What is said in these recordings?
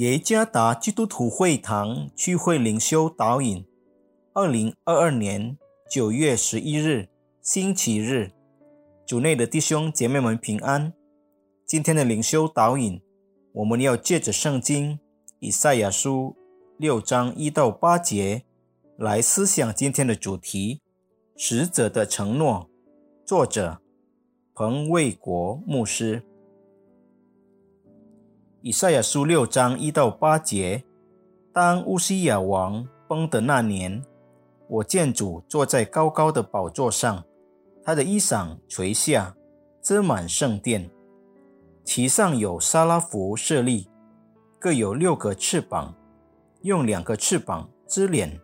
耶加达基督徒会堂聚会灵修导引，二零二二年九月十一日，星期日，主内的弟兄姐妹们平安。今天的灵修导引，我们要借着圣经以赛亚书六章一到八节来思想今天的主题：使者的承诺。作者彭卫国牧师。以赛亚书六章一到八节：当乌西亚王崩的那年，我见主坐在高高的宝座上，他的衣裳垂下，遮满圣殿，其上有沙拉弗设立，各有六个翅膀，用两个翅膀支脸，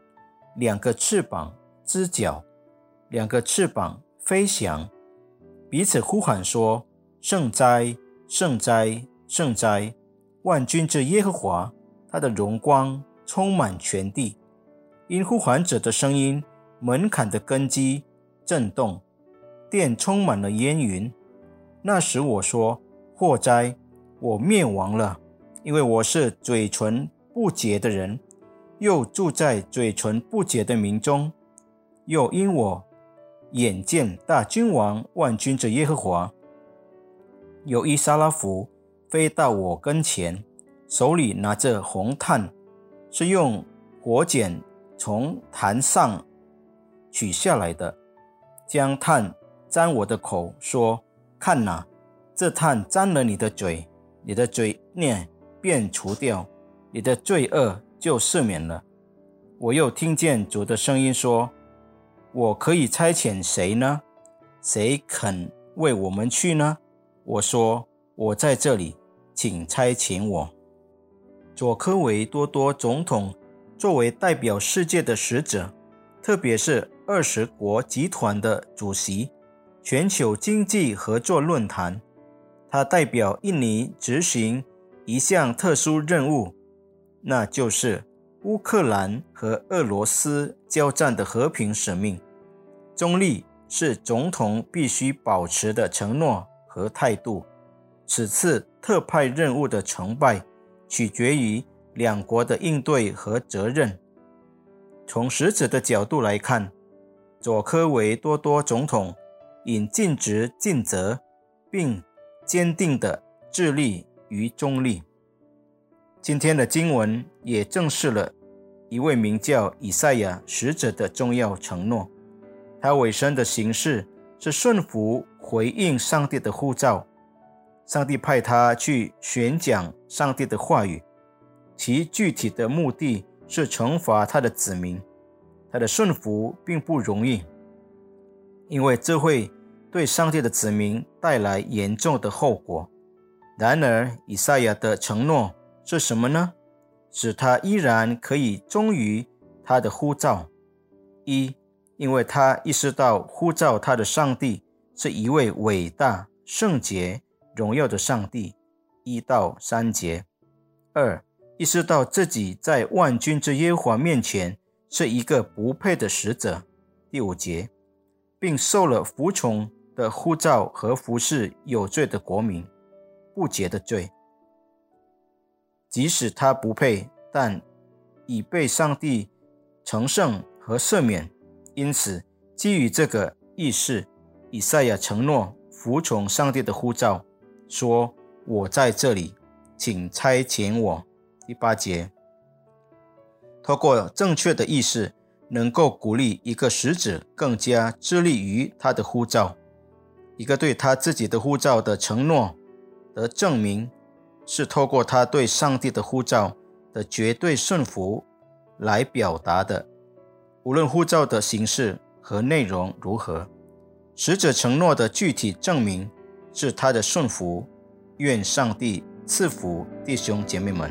两个翅膀支脚，两个翅膀飞翔，彼此呼喊说：“圣哉，圣哉，圣哉！”万军之耶和华，他的荣光充满全地。因呼喊者的声音，门槛的根基震动，殿充满了烟云。那时我说：祸灾，我灭亡了，因为我是嘴唇不洁的人，又住在嘴唇不洁的民中。又因我眼见大君王万军之耶和华，有一沙拉弗。飞到我跟前，手里拿着红炭，是用火剪从坛上取下来的，将炭沾我的口，说：“看哪，这炭沾了你的嘴，你的嘴念便除掉，你的罪恶就赦免了。”我又听见主的声音说：“我可以差遣谁呢？谁肯为我们去呢？”我说。我在这里，请差遣我。佐科维多多总统作为代表世界的使者，特别是二十国集团的主席，全球经济合作论坛，他代表印尼执行一项特殊任务，那就是乌克兰和俄罗斯交战的和平使命。中立是总统必须保持的承诺和态度。此次特派任务的成败，取决于两国的应对和责任。从使者的角度来看，佐科维多多总统应尽职尽责，并坚定地致力于中立。今天的经文也证实了一位名叫以赛亚使者的重要承诺。他尾声的形式是顺服回应上帝的呼召。上帝派他去宣讲上帝的话语，其具体的目的是惩罚他的子民。他的顺服并不容易，因为这会对上帝的子民带来严重的后果。然而，以赛亚的承诺是什么呢？使他依然可以忠于他的呼召。一，因为他意识到呼召他的上帝是一位伟大圣洁。荣耀的上帝，一到三节；二，意识到自己在万军之耶和华面前是一个不配的使者，第五节，并受了服从的呼召和服侍有罪的国民，不洁的罪。即使他不配，但已被上帝成圣和赦免。因此，基于这个意识，以赛亚承诺服从上帝的呼召。说：“我在这里，请差遣我。”第八节，透过正确的意识，能够鼓励一个使者更加致力于他的呼召。一个对他自己的护照的承诺的证明，是透过他对上帝的护照的绝对顺服来表达的。无论护照的形式和内容如何，使者承诺的具体证明。是他的顺服，愿上帝赐福弟兄姐妹们。